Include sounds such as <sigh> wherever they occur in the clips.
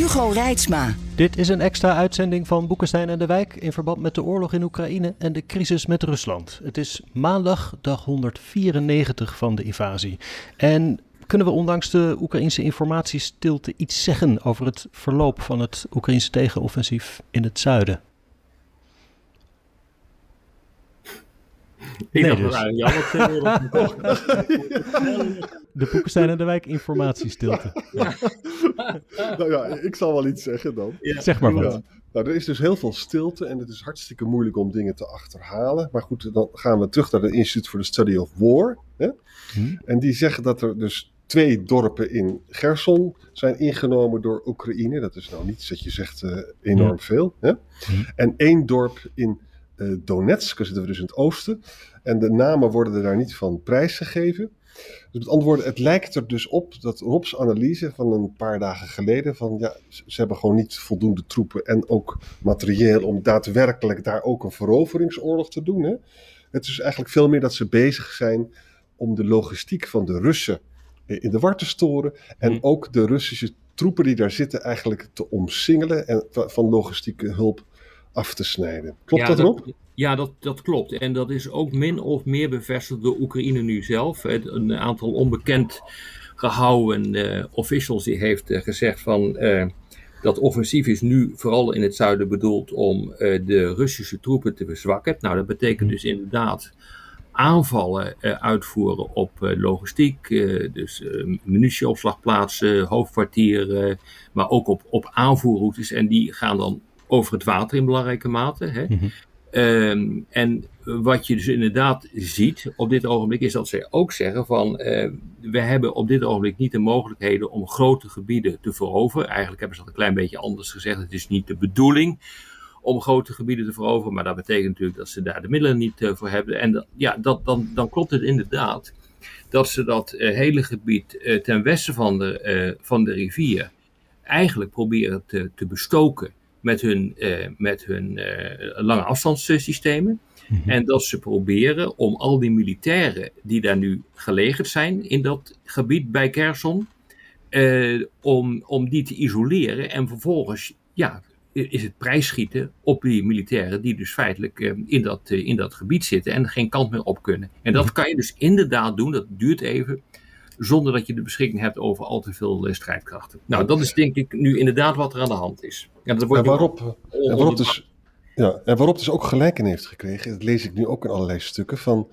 Hugo Reitsma. Dit is een extra uitzending van Boekenstein en de Wijk in verband met de oorlog in Oekraïne en de crisis met Rusland. Het is maandag, dag 194 van de invasie. En kunnen we ondanks de Oekraïnse informatiestilte iets zeggen over het verloop van het Oekraïnse tegenoffensief in het zuiden? Ik Nee, dacht dus. dat eigenlijk jammer <laughs> <laughs> De Boekenstein en de Wijk informatiestilte. <laughs> Nou ja, ik zal wel iets zeggen dan. Zeg maar wat. Ja. Nou, er is dus heel veel stilte en het is hartstikke moeilijk om dingen te achterhalen. Maar goed, dan gaan we terug naar het Institute for the Study of War. Hè? Hm. En die zeggen dat er dus twee dorpen in Gerson zijn ingenomen door Oekraïne. Dat is nou niets dat je zegt eh, enorm veel. Hè? En één dorp in eh, Donetsk, daar zitten we dus in het oosten. En de namen worden er daar niet van prijsgegeven. Dus met andere woorden, het lijkt er dus op dat Rob's analyse van een paar dagen geleden: van ja, ze hebben gewoon niet voldoende troepen en ook materieel om daadwerkelijk daar ook een veroveringsoorlog te doen. Hè? Het is eigenlijk veel meer dat ze bezig zijn om de logistiek van de Russen in de war te storen en ook de Russische troepen die daar zitten eigenlijk te omsingelen en va- van logistieke hulp af te snijden. Klopt Ja, dat erop? Ja, dat, dat klopt. En dat is ook min of meer bevestigd door Oekraïne nu zelf. Een aantal onbekend gehouden eh, officials die heeft eh, gezegd van eh, dat offensief is nu vooral in het zuiden bedoeld om de Russische troepen te verzwakken. Nou, dat betekent dus inderdaad aanvallen uitvoeren op logistiek, dus munitieopslagplaatsen, hoofdkwartieren, maar ook op, op aanvoerroutes. En die gaan dan over het water in belangrijke mate. Hè. Ehm, en wat je dus inderdaad ziet op dit ogenblik is dat zij ook zeggen van eh, we hebben op dit ogenblik niet de mogelijkheden om grote gebieden te veroveren. Eigenlijk hebben ze dat een klein beetje anders gezegd. Het is niet de bedoeling om grote gebieden te veroveren, maar dat betekent natuurlijk dat ze daar de middelen niet eh, voor hebben. En dat- ja, dat, dan, dan klopt het inderdaad dat ze dat eh, hele gebied ten westen van de, van de rivier eigenlijk proberen te, te bestoken met hun, eh, met hun eh, lange afstandssystemen. En dat ze proberen om al die militairen die daar nu gelegerd zijn in dat gebied bij Kherson, eh, om, om die te isoleren en vervolgens ja, is het prijsschieten op die militairen die dus feitelijk in, dat, in dat gebied zitten en geen kant meer op kunnen. En dat kan je dus inderdaad doen, dat duurt even, zonder dat je de beschikking hebt over al te veel eh, strijdkrachten. Nou, dat is denk ik nu inderdaad wat er aan de hand is. Ja, dat wordt En waarop, en waarop, dus, ja, en waarop dus ook gelijk in heeft gekregen, dat lees ik nu ook in allerlei stukken, van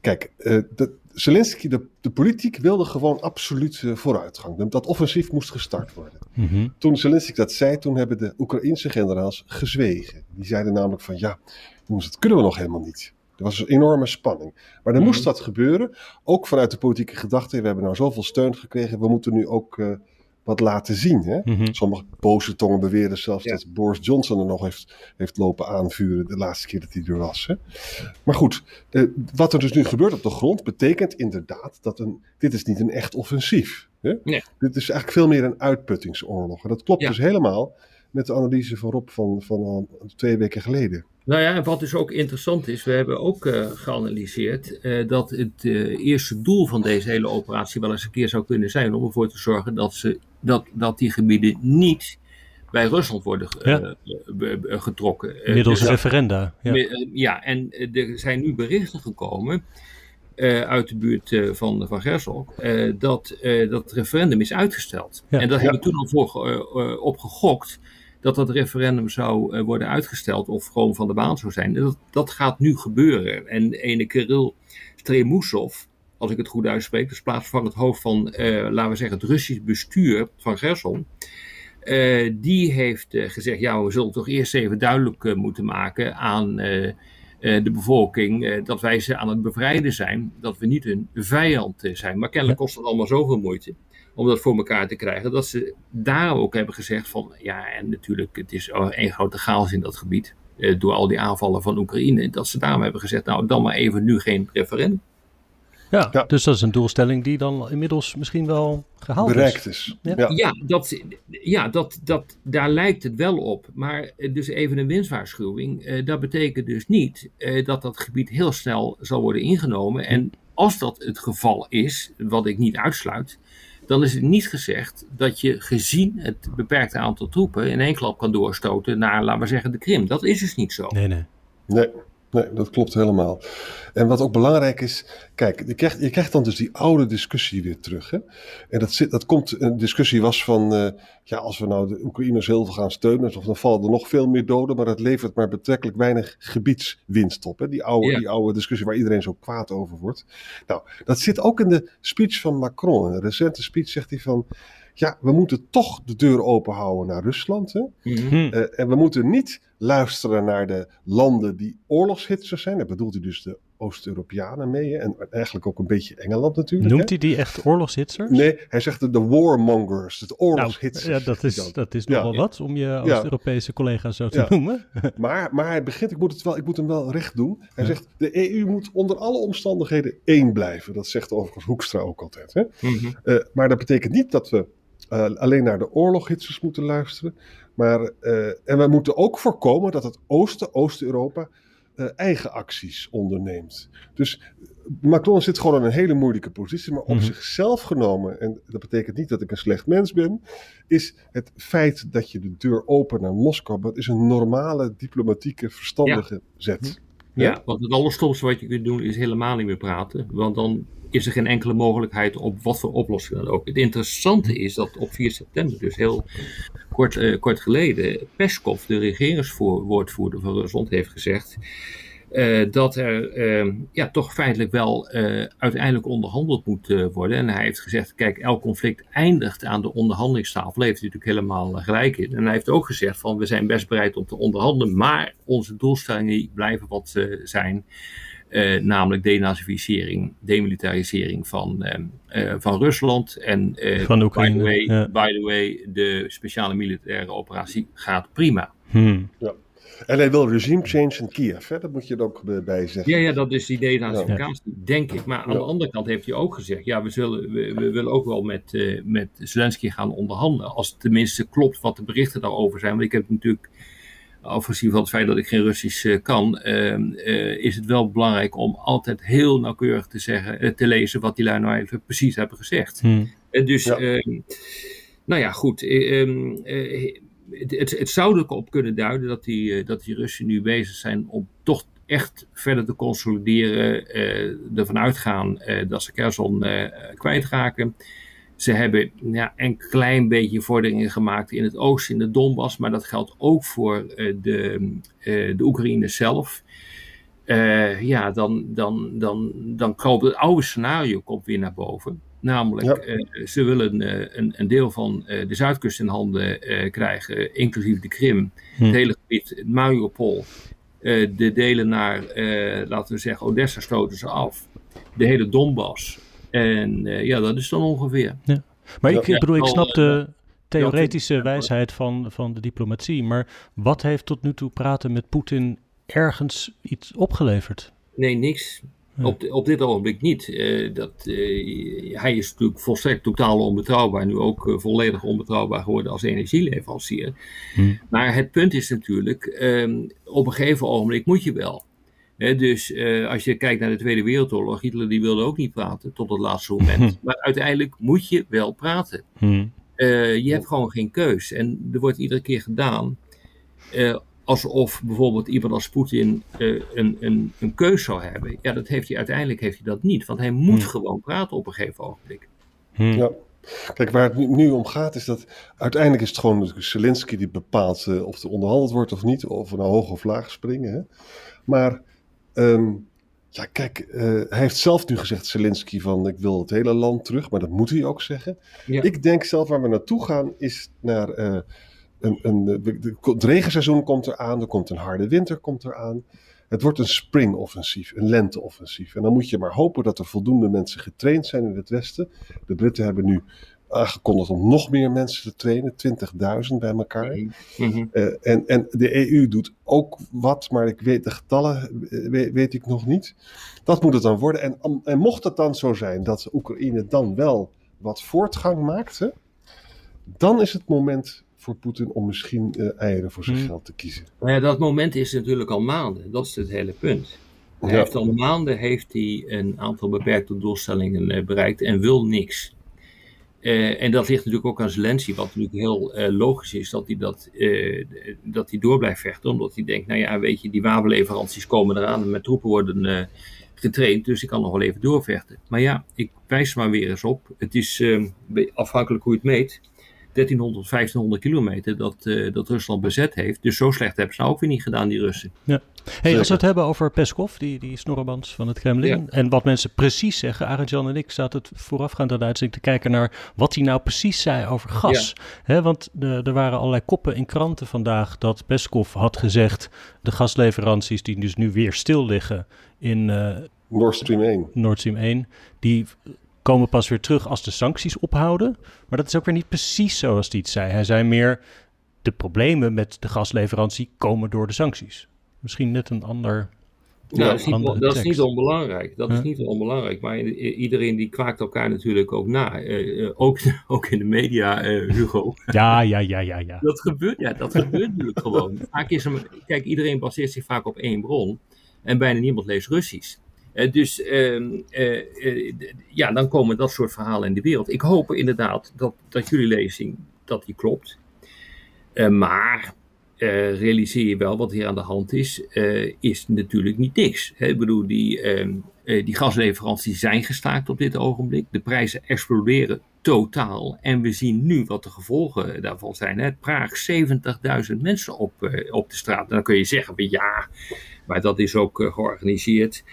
kijk, eh, de, Zelensky, de, de politiek wilde gewoon absoluut eh, vooruitgang. Dat offensief moest gestart worden. Mhm. Toen Zelensky dat zei, toen hebben de Oekraïnse generaals gezwegen. Die zeiden namelijk van ja, jongens, dat kunnen we nog helemaal niet. Er was een enorme spanning. Maar dan moest dat gebeuren, ook vanuit de politieke gedachte. We hebben nou zoveel steun gekregen, we moeten nu ook eh, wat laten zien. Hè? Mhm. Sommige boze tongen beweren zelfs dat Boris Johnson er nog heeft, heeft lopen aanvuren de laatste keer dat hij er was. Hè? Maar goed, eh, wat er dus nu gebeurt op de grond betekent inderdaad dat een, dit is niet een echt offensief. Hè? Nee. Dit is eigenlijk veel meer een uitputtingsoorlog. En dat klopt Ja. dus helemaal met de analyse van Rob van, van al twee weken geleden. Nou ja, en wat dus ook interessant is, we hebben ook eh, geanalyseerd eh, dat het eh, eerste doel van deze hele operatie wel eens een keer zou kunnen zijn om ervoor te zorgen dat, ze, dat, dat die gebieden niet bij Rusland worden Ja. getrokken. Eh, Middels dus- referenda. Ja. Me- ja, en er zijn nu berichten gekomen eh, uit de buurt eh, van, van Gerson eh, dat eh, dat referendum is uitgesteld. Ja. En daar Ja. hebben we toen al voor ge- dat dat referendum zou eh, worden uitgesteld of gewoon van de baan zou zijn. Dat, dat gaat nu gebeuren. En ene Kirill Stremusov, als ik het goed uitspreek, dus plaatsvervangend hoofd van, eh, laten we zeggen, het Russisch bestuur van Gerson. eh, die heeft gezegd, ja, we zullen toch eerst even duidelijk moeten maken aan de bevolking eh, dat wij ze aan het bevrijden zijn, dat we niet hun vijand eh, zijn. Maar kennelijk kost het allemaal zoveel moeite om dat voor elkaar te krijgen, dat ze daar ook hebben gezegd van, ja, en natuurlijk, het is één grote chaos in dat gebied, eh, door al die aanvallen van Oekraïne, dat ze daarom hebben gezegd, nou, dan maar even nu geen referendum. Ja, ja, dus dat is een doelstelling die dan inmiddels misschien wel gehaald Bereikt is. Ja, ja. ja dat, ja dat, dat, daar lijkt het wel op. Maar eh, dus even een winstwaarschuwing. Uh, dat betekent dus niet uh, dat dat gebied heel snel zal worden ingenomen. En als dat het geval is, wat ik niet uitsluit, dan is het niet gezegd dat je gezien het beperkte aantal troepen in één klap kan doorstoten naar, laten we zeggen, de Krim. Dat is dus niet zo. Nee, nee. Nee, Nee, dat klopt helemaal. En wat ook belangrijk is, kijk, je krijgt, je krijgt dan dus die oude discussie weer terug. Hè? En dat, zit, dat komt, een discussie was van, uh, ja, als we nou de Oekraïners heel veel gaan steunen, dan vallen er nog veel meer doden, maar dat levert maar betrekkelijk weinig gebiedswinst op. Hè? Die, oude, die oude discussie waar iedereen zo kwaad over wordt. Nou, dat zit ook in de speech van Macron. In een recente speech zegt hij van, ja, we moeten toch de deur open houden naar Rusland. Hè? Mm en we moeten niet luisteren naar de landen die oorlogshitsers zijn. Daar bedoelt hij dus de Oost-Europeanen mee. En eigenlijk ook een beetje Engeland natuurlijk. Noemt hij die echt oorlogshitsers? Nee, hij zegt de, de warmongers, de oorlogshitsers. Nou, ja, dat is, dat is nogal wat om je Oost-Europese collega's zo te noemen. <laughs> maar, maar hij begint, ik moet, het wel, ik moet hem wel recht doen. Hij zegt, de EU moet onder alle omstandigheden één blijven. Dat zegt overigens Hoekstra ook altijd. Hè? Mm maar dat betekent niet dat we uh, alleen naar de oorloghitsers moeten luisteren. Maar, uh, en we moeten ook voorkomen dat het Oosten, Oost-Europa, uh, eigen acties onderneemt. Dus Macron zit gewoon in een hele moeilijke positie, maar op mm-hmm. zichzelf genomen, en dat betekent niet dat ik een slecht mens ben, is het feit dat je de deur opent naar Moskou, dat is een normale, diplomatieke, verstandige ja. zet. Ja, ja, want het allerstomste wat je kunt doen is helemaal niet meer praten. Want dan is er geen enkele mogelijkheid op wat voor oplossing dan ook. Het interessante is dat op 4 september, dus heel kort, uh, kort geleden, Peskov, de regeringswoordvoerder van Rusland, heeft gezegd. Uh, dat er uh, ja, toch feitelijk wel uh, uiteindelijk onderhandeld moet worden. En hij heeft gezegd: kijk, elk conflict eindigt aan de onderhandelingstafel. Heeft hij natuurlijk helemaal gelijk in. En hij heeft ook gezegd: van we zijn best bereid om te onderhandelen, maar onze doelstellingen blijven wat ze zijn. Uh, namelijk denazificering, demilitarisering van, uh, van Rusland. En uh, van Oekraïne, by, the way, ja. by the way, de speciale militaire operatie gaat prima. Hmm. Ja. En hij wil regime change in Kiev, hè? dat moet je er ook bij zeggen. Ja, ja dat is die denazificatie, ja. denk ik. Maar aan ja. de andere kant heeft hij ook gezegd, ja, we, zullen, we, we willen ook wel met, uh, met Zelensky gaan onderhandelen. Als het tenminste klopt wat de berichten daarover zijn. Want ik heb natuurlijk afgezien van het feit dat ik geen Russisch uh, kan, uh, uh, is het wel belangrijk om altijd heel nauwkeurig te, zeggen, te lezen wat die lui nou even precies hebben gezegd. Hmm. dus, ja. Ehm, nou ja, goed. Ehm, het, het, het, zou er op kunnen duiden dat die, dat die Russen nu bezig zijn om toch echt verder te consolideren, ervan uitgaan dat ze Kherson kwijtraken. Ze hebben ja, een klein beetje vorderingen gemaakt in het oosten, in de Donbass, maar dat geldt ook voor uh, de, uh, de Oekraïne zelf. Uh, ja, dan, dan, dan, dan komt het oude scenario komt weer naar boven. Namelijk, ja. ze willen een, een, deel van de zuidkust in handen krijgen, inclusief de Krim, hm. het hele gebied, Mariupol. de delen naar, laten we zeggen, Odessa stoten ze af. De hele Donbass. En uh, ja, dat is dan ongeveer. Ja. Maar ik, ik bedoel, ik snap de theoretische wijsheid van, van de diplomatie. Maar wat heeft tot nu toe praten met Poetin ergens iets opgeleverd? Nee, niks. Ja. Op, op dit ogenblik niet. Uh, dat, uh, hij is natuurlijk volstrekt totaal onbetrouwbaar. Nu ook uh, volledig onbetrouwbaar geworden als energieleverancier. Hm. Maar het punt is natuurlijk, um, op een gegeven ogenblik moet je wel. He, dus uh, als je kijkt naar de Tweede Wereldoorlog, Hitler die wilde ook niet praten tot het laatste moment. <laughs> maar uiteindelijk moet je wel praten. Hmm. Uh, je hebt gewoon geen keus. En er wordt iedere keer gedaan uh, alsof bijvoorbeeld iemand als Poetin een, een, een keus zou hebben. Ja, dat heeft hij uiteindelijk heeft hij dat niet. Want hij moet hmm. gewoon praten op een gegeven ogenblik. Hmm. Ja. Kijk, waar het nu om gaat is dat uiteindelijk is het gewoon Zelensky die bepaalt of er onderhandeld wordt of niet. Of we nou hoog of laag springen. Hè? Maar Um, ja, kijk, uh, hij heeft zelf nu gezegd, Zelensky, van ik wil het hele land terug, maar dat moet hij ook zeggen. Ja. Ik denk zelf waar we naartoe gaan is naar uh, een, een, de, het regenseizoen komt eraan, er komt een harde winter komt eraan. Het wordt een springoffensief, een lenteoffensief. En dan moet je maar hopen dat er voldoende mensen getraind zijn in het Westen. De Britten hebben nu aangekondigd om nog meer mensen te trainen, 20.000 bij elkaar. Mhm. Eh, en, en de EU doet ook wat, maar ik weet de getallen eh, weet, weet ik nog niet. Dat moet het dan worden. En, en mocht het dan zo zijn dat Oekraïne dan wel wat voortgang maakt, hè, dan is het moment voor Poetin om misschien eh, eieren voor zijn Hmm. geld te kiezen. Nou ja, dat moment is natuurlijk al maanden. Dat is het hele punt. Hij Ja. heeft al maanden heeft hij een aantal beperkte doelstellingen eh, bereikt en wil niks. Eh, en dat ligt natuurlijk ook aan Zelensky, wat natuurlijk heel eh, logisch is dat hij, dat, eh, dat hij door blijft vechten. Omdat hij denkt, nou ja, weet je, die wapenleveranties komen eraan en mijn troepen worden getraind, dus ik kan nog wel even doorvechten. Maar ja, ik wijs maar weer eens op. Het is afhankelijk hoe je het meet. 1300, 1500 kilometer dat, eh, dat Rusland bezet heeft. Dus zo slecht hebben ze nou ook weer niet gedaan, die Russen. Hey, als we het hebben over Peskov, die, die snorreband van het Kremlin. En wat mensen precies zeggen. Arend-Jan en ik zaten het voorafgaand aan de uitzending te kijken naar wat hij nou precies zei over gas. Hè, want de, er waren allerlei koppen in kranten vandaag dat Peskov had gezegd. de gasleveranties die dus nu weer stil liggen in eh, Nord Stream 1. Nord Stream 1. die komen pas weer terug als de sancties ophouden. Maar dat is ook weer niet precies zoals hij het zei. Hij zei meer. de problemen met de gasleverantie komen door de sancties. Misschien net een ander. Nou, dat, is niet, andere dat is niet tekst. onbelangrijk. Dat Ja. is niet onbelangrijk. Maar iedereen die kwaakt elkaar natuurlijk ook na. Eh, eh, ook, <laughs> ook in de media, eh, Hugo. <laughs> Ja, ja, ja, ja, ja. Dat gebeurt, ja, dat gebeurt natuurlijk gewoon. Vaak is er, kijk, iedereen baseert zich vaak op één bron. En bijna niemand leest Russisch. Eh, dus ehm, eh, eh, ja, dan komen dat soort verhalen in de wereld. Ik hoop inderdaad dat, dat jullie lezing dat die klopt. Maar realiseer je wel wat hier aan de hand is, is natuurlijk niet niks. Hè? Ik bedoel, die, ehm, eh, die gasleveranties zijn gestaakt op dit ogenblik. De prijzen exploderen totaal. En we zien nu wat de gevolgen daarvan zijn. Hè? Praag, 70.000 mensen op, op de straat. Dan kun je zeggen, ja, maar dat is ook georganiseerd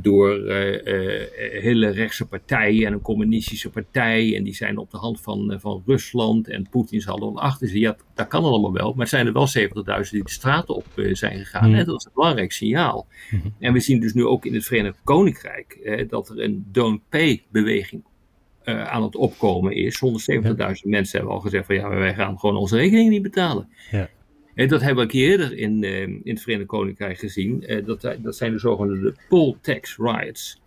door eh, eh, hele rechtse partijen en een communistische partij. En die zijn op de hand van, eh, van Rusland en Poetin zal dan achter ze. Ja, dat kan allemaal wel. Maar zijn er wel 70.000 die de straten op eh, zijn gegaan. Hmm. En dat is een belangrijk signaal. Mhm. En we zien dus nu ook in het Verenigd Koninkrijk eh, dat er een don't pay beweging eh, aan het opkomen is. 170.000 mensen hebben al gezegd van ja, wij gaan gewoon onze rekening niet betalen. Ja. En dat hebben we een keer eerder in, eh, in het Verenigd Koninkrijk gezien. Eh, dat, dat zijn de zogenaamde poll tax riots.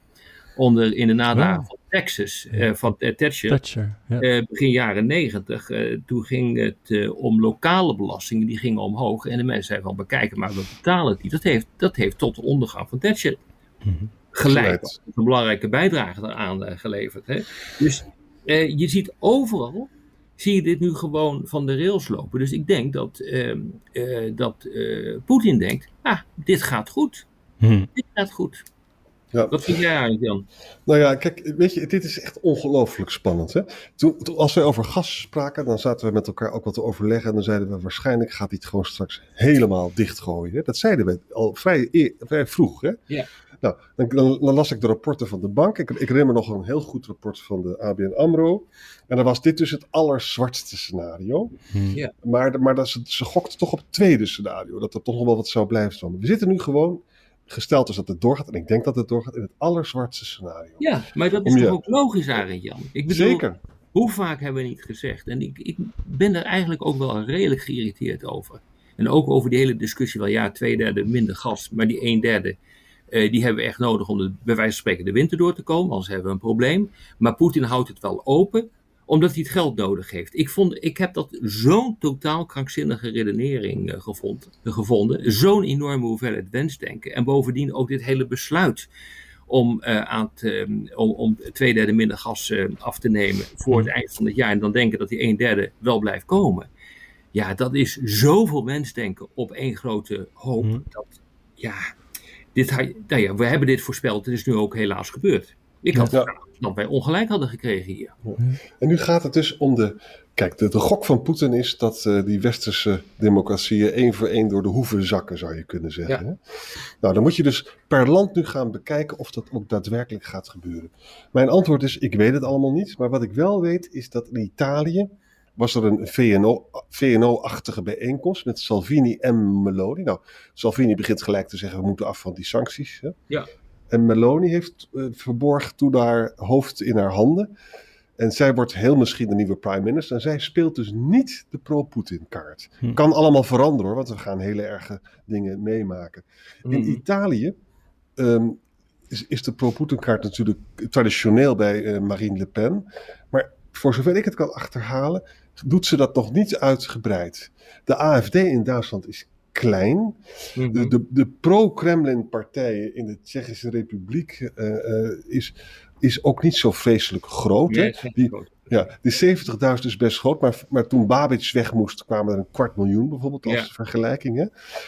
Onder, in de nadagen Oh. van Texas, eh, van eh, Thatcher. Thatcher. Ja. Eh, begin jaren negentig, eh, toen ging het eh, om lokale belastingen, die gingen omhoog. En de mensen zeiden van, bekijken, maar we betalen het niet. Dat heeft, dat heeft tot de ondergang van Thatcher Mhm. geleid. Geleid. Een belangrijke bijdrage daaraan eh, geleverd. Hè? Dus eh, je ziet overal, zie je dit nu gewoon van de rails lopen. Dus ik denk dat, ehm, eh, dat eh, Poetin denkt, ah, dit gaat goed. Hm. Dit gaat goed. Ja. Wat vind jij eigenlijk, Jan? Nou ja, kijk, weet je, dit is echt ongelooflijk spannend. Hè? Toen, toen- als wij over gas spraken, dan zaten we met elkaar ook wat te overleggen. En dan zeiden we, waarschijnlijk gaat hij het gewoon straks helemaal dichtgooien. Hè? Dat zeiden we al vrij, eer- vrij vroeg. Hè? Ja. Nou, dan, dan, dan las ik de rapporten van de bank. Ik, ik herinner me nog een heel goed rapport van de ABN AMRO. En dan was dit dus het allerzwartste scenario. Hm. Ja. Maar, maar dat ze, ze gokte toch op het tweede scenario. Dat er toch nog wel wat zou blijven staan. We zitten nu gewoon, gesteld is dat het doorgaat. En ik denk dat het doorgaat in het allerzwartste scenario. Ja, maar dat is Om je- toch ook logisch, Arend Jan? Ik bedoel, Zeker. Hoe vaak hebben we niet gezegd? En ik, ik ben er eigenlijk ook wel redelijk geïrriteerd over. En ook over die hele discussie van ja, twee derde minder gas, maar die een derde, eh, die hebben we echt nodig om de, bij wijze van spreken de winter door te komen, anders hebben we een probleem. Maar Poetin houdt het wel open, omdat hij het geld nodig heeft. Ik, vond, ik heb dat zo'n totaal krankzinnige redenering eh, gevonden, gevonden. Zo'n enorme hoeveelheid wensdenken. En bovendien ook dit hele besluit om, eh, aan het, eh, om, twee derde minder gas eh, af te nemen voor het eind van het jaar. En dan denken dat die een derde wel blijft komen. Ja, dat is zoveel wensdenken op één grote hoop. Mhm. Dat, ja, dit, nou ja, we hebben dit voorspeld. Het is nu ook helaas gebeurd. Ik had Ja. graag dat wij ongelijk hadden gekregen hier. En nu gaat het dus om de. Kijk, de, de gok van Poetin is dat eh, die westerse democratieën één voor één door de hoeven zakken, zou je kunnen zeggen. Ja. Nou, dan moet je dus per land nu gaan bekijken of dat ook daadwerkelijk gaat gebeuren. Mijn antwoord is: ik weet het allemaal niet. Maar wat ik wel weet is dat in Italië was er een VNO, VNO-achtige bijeenkomst met Salvini en Meloni. Nou, Salvini begint gelijk te zeggen: we moeten af van die sancties. Hè? Ja. En Meloni heeft eh, verborgen toen haar hoofd in haar handen. En zij wordt heel misschien de nieuwe prime minister. En zij speelt dus niet de pro-Putin kaart. Hm. Kan allemaal veranderen hoor, want we gaan hele erge dingen meemaken. In Mhm. Italië ehm, is, is de pro-Putin kaart natuurlijk traditioneel bij eh, Marine Le Pen. Maar voor zover ik het kan achterhalen, doet ze dat nog niet uitgebreid. De AFD in Duitsland is klein. Mhm. De, de, de pro-Kremlin partijen in de Tsjechische Republiek eh, eh, is, is ook niet zo vreselijk groot. hè? Nee, Die- groot. Ja, die 70.000 is best groot, maar, maar toen Babic weg moest, kwamen er een kwart miljoen bijvoorbeeld als Ja. vergelijking. Hè?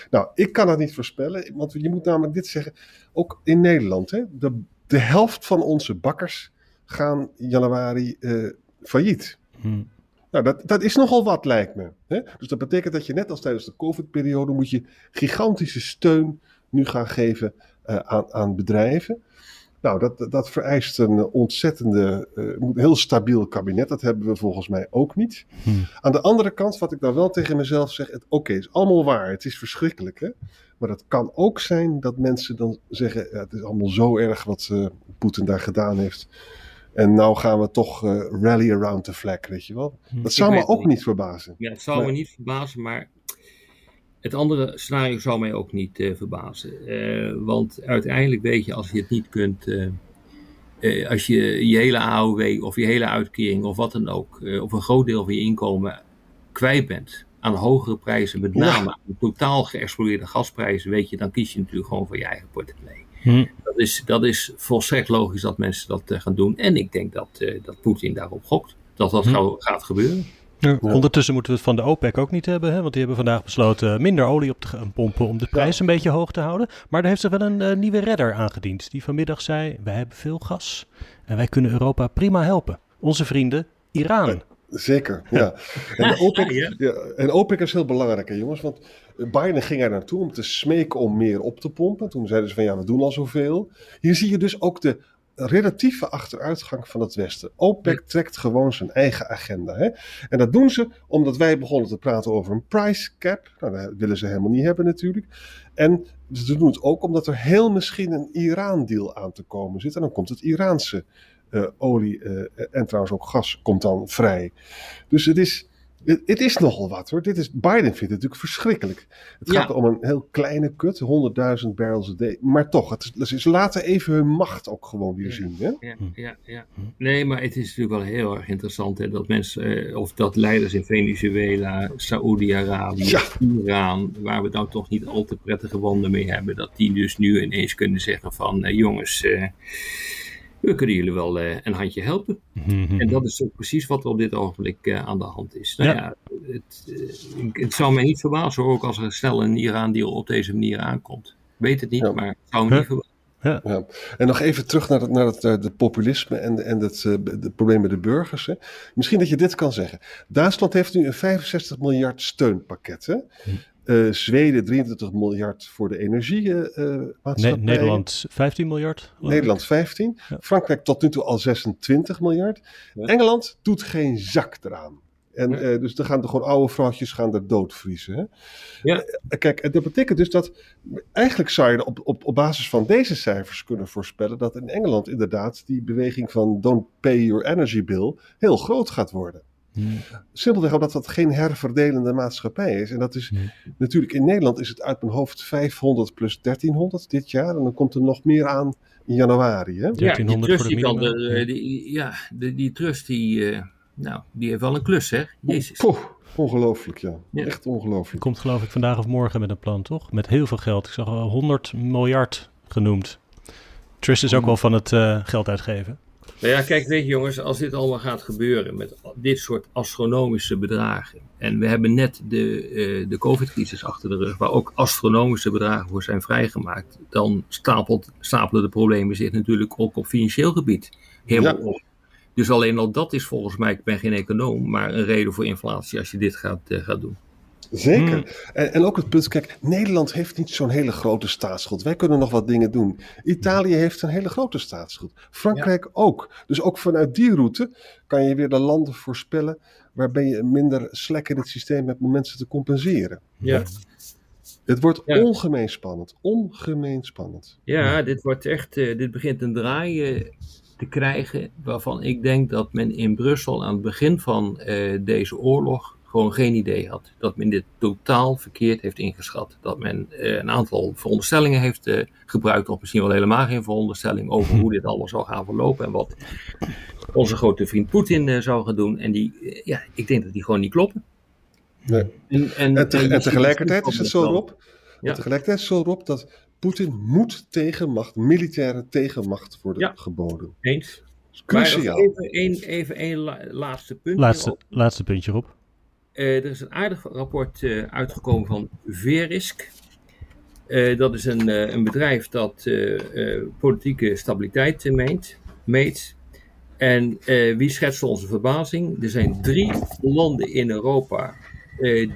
Nou, ik kan dat niet voorspellen, want je moet namelijk dit zeggen, ook in Nederland, hè, de, de helft van onze bakkers gaan in januari eh, failliet. Hm. Nou, dat, dat is nogal wat, lijkt me. Hè? Dus dat betekent dat je net als tijdens de COVID-periode moet je gigantische steun nu gaan geven eh, aan, aan bedrijven. Nou, dat, dat vereist een ontzettende, eh, heel stabiel kabinet. Dat hebben we volgens mij ook niet. Hmm. Aan de andere kant, wat ik dan wel tegen mezelf zeg, het- oké, het is allemaal waar. Het is verschrikkelijk, hè. Maar het kan ook zijn dat mensen dan zeggen, ja, het is allemaal zo erg wat eh, Poetin daar gedaan heeft. En nou gaan we toch eh, rally around the flag, weet je wel. Hm. Dat zou Ik me ook niet. niet verbazen. Ja, het zou Nee. me niet verbazen, maar het andere scenario zou mij ook niet eh, verbazen. Eh, want uiteindelijk weet je, als je het niet kunt, eh, eh, als je je hele AOW of je hele uitkering of wat dan ook, eh, of een groot deel van je inkomen kwijt bent aan hogere prijzen, met Ja. name aan totaal geëxplodeerde gasprijzen, weet je, dan kies je natuurlijk gewoon voor je eigen portemonnee. Hm. Dat is, dat is volstrekt logisch dat mensen dat eh, gaan doen. En ik denk dat, eh, dat Poetin daarop gokt. Dat dat Hm. gaat gebeuren. Ja, Ondertussen moeten we het van de OPEC ook niet hebben, hè? want die hebben vandaag besloten minder olie op te pompen om de prijs een beetje hoog te houden. Maar er heeft zich wel een eh, nieuwe redder aangediend, die vanmiddag zei, wij hebben veel gas en wij kunnen Europa prima helpen. Onze vrienden Iran. Zeker, <laughs> ja. En, OPEC, Ja. ja, en OPEC is heel belangrijk, hè, jongens. Want Biden ging er naartoe om te smeken om meer op te pompen. Toen zeiden ze van ja, we doen al zoveel. Hier zie je dus ook de relatieve achteruitgang van het Westen. OPEC trekt gewoon zijn eigen agenda. Hè? En dat doen ze omdat wij begonnen te praten over een price cap. Nou, dat willen ze helemaal niet hebben natuurlijk. En ze doen het ook omdat er heel misschien een Iran-deal aan te komen zit. En dan komt het Iraanse eh, olie eh, en trouwens ook gas komt dan vrij. Dus het is, het, het is nogal wat hoor. Dit is, Biden vindt het natuurlijk verschrikkelijk. Het Ja. gaat om een heel kleine kut, 100.000 barrels a day. Maar toch, het is, ze laten even hun macht ook gewoon weer Ja. zien. Hè? Ja, ja, ja. Nee, maar het is natuurlijk wel heel erg interessant hè, dat mensen, eh, of dat leiders in Venezuela, Saoedi-Arabië, Ja. Iran, waar we dan toch niet al te prettige banden mee hebben, dat die dus nu ineens kunnen zeggen van eh, jongens, eh, we kunnen jullie wel eh, een handje helpen. Mhm. En dat is ook precies wat er op dit ogenblik eh, aan de hand is. Nou Ja. ja, het, eh, ik- het zou mij niet verbazen ook als er snel een Iran-deal op deze manier aankomt. Weet het niet, Ja. maar het zou me Ja. niet verbazen. Ja. En nog even terug naar het, naar het eh, de populisme en, en het eh, de probleem met de burgers. Hè. Misschien dat je dit kan zeggen. Duitsland heeft nu een 65 miljard steunpakket. Hè. Eh, Zweden 23 miljard voor de energiemaatschappij. Ne- Nederland 15 miljard. Nederland 15. Ja. Frankrijk tot nu toe al 26 miljard. Ja. Engeland doet geen zak eraan. En Ja. eh, dus dan gaan er gewoon oude vrouwtjes gaan er doodvriezen. Hè? Ja. Eh, Kijk, en dat betekent dus dat eigenlijk zou je op, op, op basis van deze cijfers kunnen voorspellen dat in Engeland inderdaad die beweging van don't pay your energy bill heel groot gaat worden. Hm. Simpelweg omdat dat geen herverdelende maatschappij is. En dat is Nee. natuurlijk in Nederland is het uit mijn hoofd 500 plus 1300 dit jaar. En dan komt er nog meer aan in januari. Hè? Ja, die 1300 trust voor de die kan de, die, ja, de, die trust die, eh, nou, die heeft wel een klus, hè? Jezus. Poeh, ongelooflijk, ja. Ja. Echt ongelooflijk. Komt geloof ik vandaag of morgen met een plan, toch? Met heel veel geld. Ik zag al 100 miljard genoemd. Trust is ook wel van het eh, geld uitgeven. Nou ja, kijk, weet je jongens, als dit allemaal gaat gebeuren met dit soort astronomische bedragen. En we hebben net de, eh, de COVID-crisis achter de rug, waar ook astronomische bedragen voor zijn vrijgemaakt. Dan stapelt, stapelen de problemen zich natuurlijk ook op financieel gebied helemaal Ja. op. Dus alleen al dat is volgens mij, ik ben geen econoom, maar een reden voor inflatie als je dit gaat, eh, gaat doen. Zeker. Hmm. En, en ook het punt, kijk, Nederland heeft niet zo'n hele grote staatsschuld. Wij kunnen nog wat dingen doen. Italië heeft een hele grote staatsschuld. Frankrijk ook. Dus ook vanuit die route kan je weer de landen voorspellen waarbij je minder slek in het systeem hebt om mensen te compenseren. Ja. Het wordt Ja. ongemeen spannend. Ongemeen spannend. Ja, dit wordt echt, eh, dit begint een draai eh, te te krijgen waarvan ik denk dat men in Brussel aan het begin van uh, deze oorlog gewoon geen idee had. Dat men dit totaal verkeerd heeft ingeschat. Dat men uh, een aantal veronderstellingen heeft uh, gebruikt, of misschien wel helemaal geen veronderstelling over hoe dit allemaal zou gaan verlopen en wat onze grote vriend Poetin zou gaan doen. En die, ja, ik denk dat die gewoon niet kloppen. Nee. En, en, en, te, en tegelijkertijd is het zo, Rob, ja. tegelijkertijd is het zo, Rob, dat Poetin moet tegenmacht, militaire tegenmacht worden ja. geboden. Eens. Cruciaal. even één even één laatste punt. Laatste, laatste puntje, Rob. Uh, er is een aardig rapport uh, uitgekomen van Verisk. Uh, dat is een, een bedrijf dat politieke stabiliteit meet. meet. En wie schetst onze verbazing? Er zijn drie landen in Europa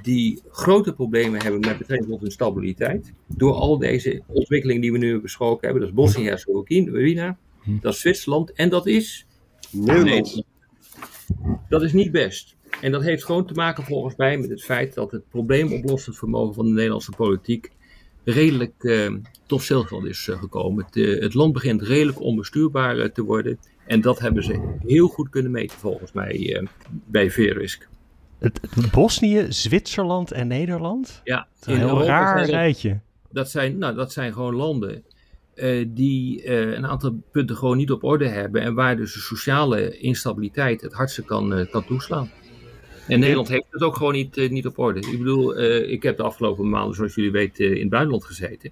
die grote problemen hebben met betrekking tot hun stabiliteit. Door al deze ontwikkelingen die we nu besproken hebben. Dat is Bosnië-Herzegovina, hm. dat is Zwitserland en dat is Nederland. Dat is niet best. En dat heeft gewoon te maken volgens mij met het feit dat het probleemoplossend vermogen van de Nederlandse politiek redelijk uh, tot stilstand is uh, gekomen. Het, uh, het, land begint redelijk onbestuurbaar te worden. En dat hebben ze heel goed kunnen meten volgens mij bij Verisk. Het, Bosnië, Zwitserland en Nederland? Ja. Dat een heel raar rijtje. Dat zijn, nou, dat zijn gewoon landen die een aantal punten gewoon niet op orde hebben. En waar dus de sociale instabiliteit het hardste kan, kan toeslaan. En Nederland heeft het ook gewoon niet, uh, niet op orde. Ik bedoel, uh, ik heb de afgelopen maanden, zoals jullie weten, in het buitenland gezeten.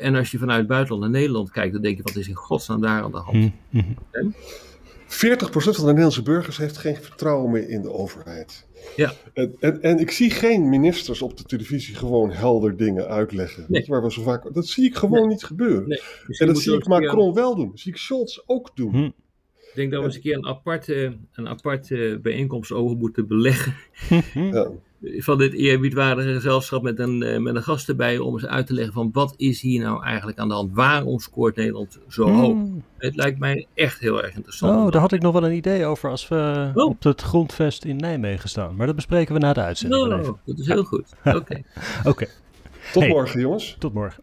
en als je vanuit het buitenland naar Nederland kijkt, dan denk je, wat is in godsnaam daar aan de hand? Mm -hmm. 40% van de Nederlandse burgers heeft geen vertrouwen meer in de overheid. Ja. En, en, en, ik zie geen ministers op de televisie gewoon helder dingen uitleggen. Nee. Waar we zo vaak, dat zie ik gewoon nee. niet gebeuren. Nee. en dat zie ik Macron wel doen. Dat zie ik Scholz ook doen. Ik denk dat we eens een keer een aparte, een aparte bijeenkomst over moeten beleggen. Ja. <laughs> Van dit eerbiedwaardige gezelschap met een, met een gast erbij om eens uit te leggen van wat is hier nou eigenlijk aan de hand? Waarom scoort Nederland zo Hmm. hoog? Het lijkt mij echt heel erg interessant. Oh, daar had ik nog wel een idee over als we oh. op het grondvest in Nijmegen staan. Maar dat bespreken we na de uitzending. Oh, dat is heel goed. <laughs> Oké. Oké. Okay. Tot hey, morgen, jongens. Tot morgen.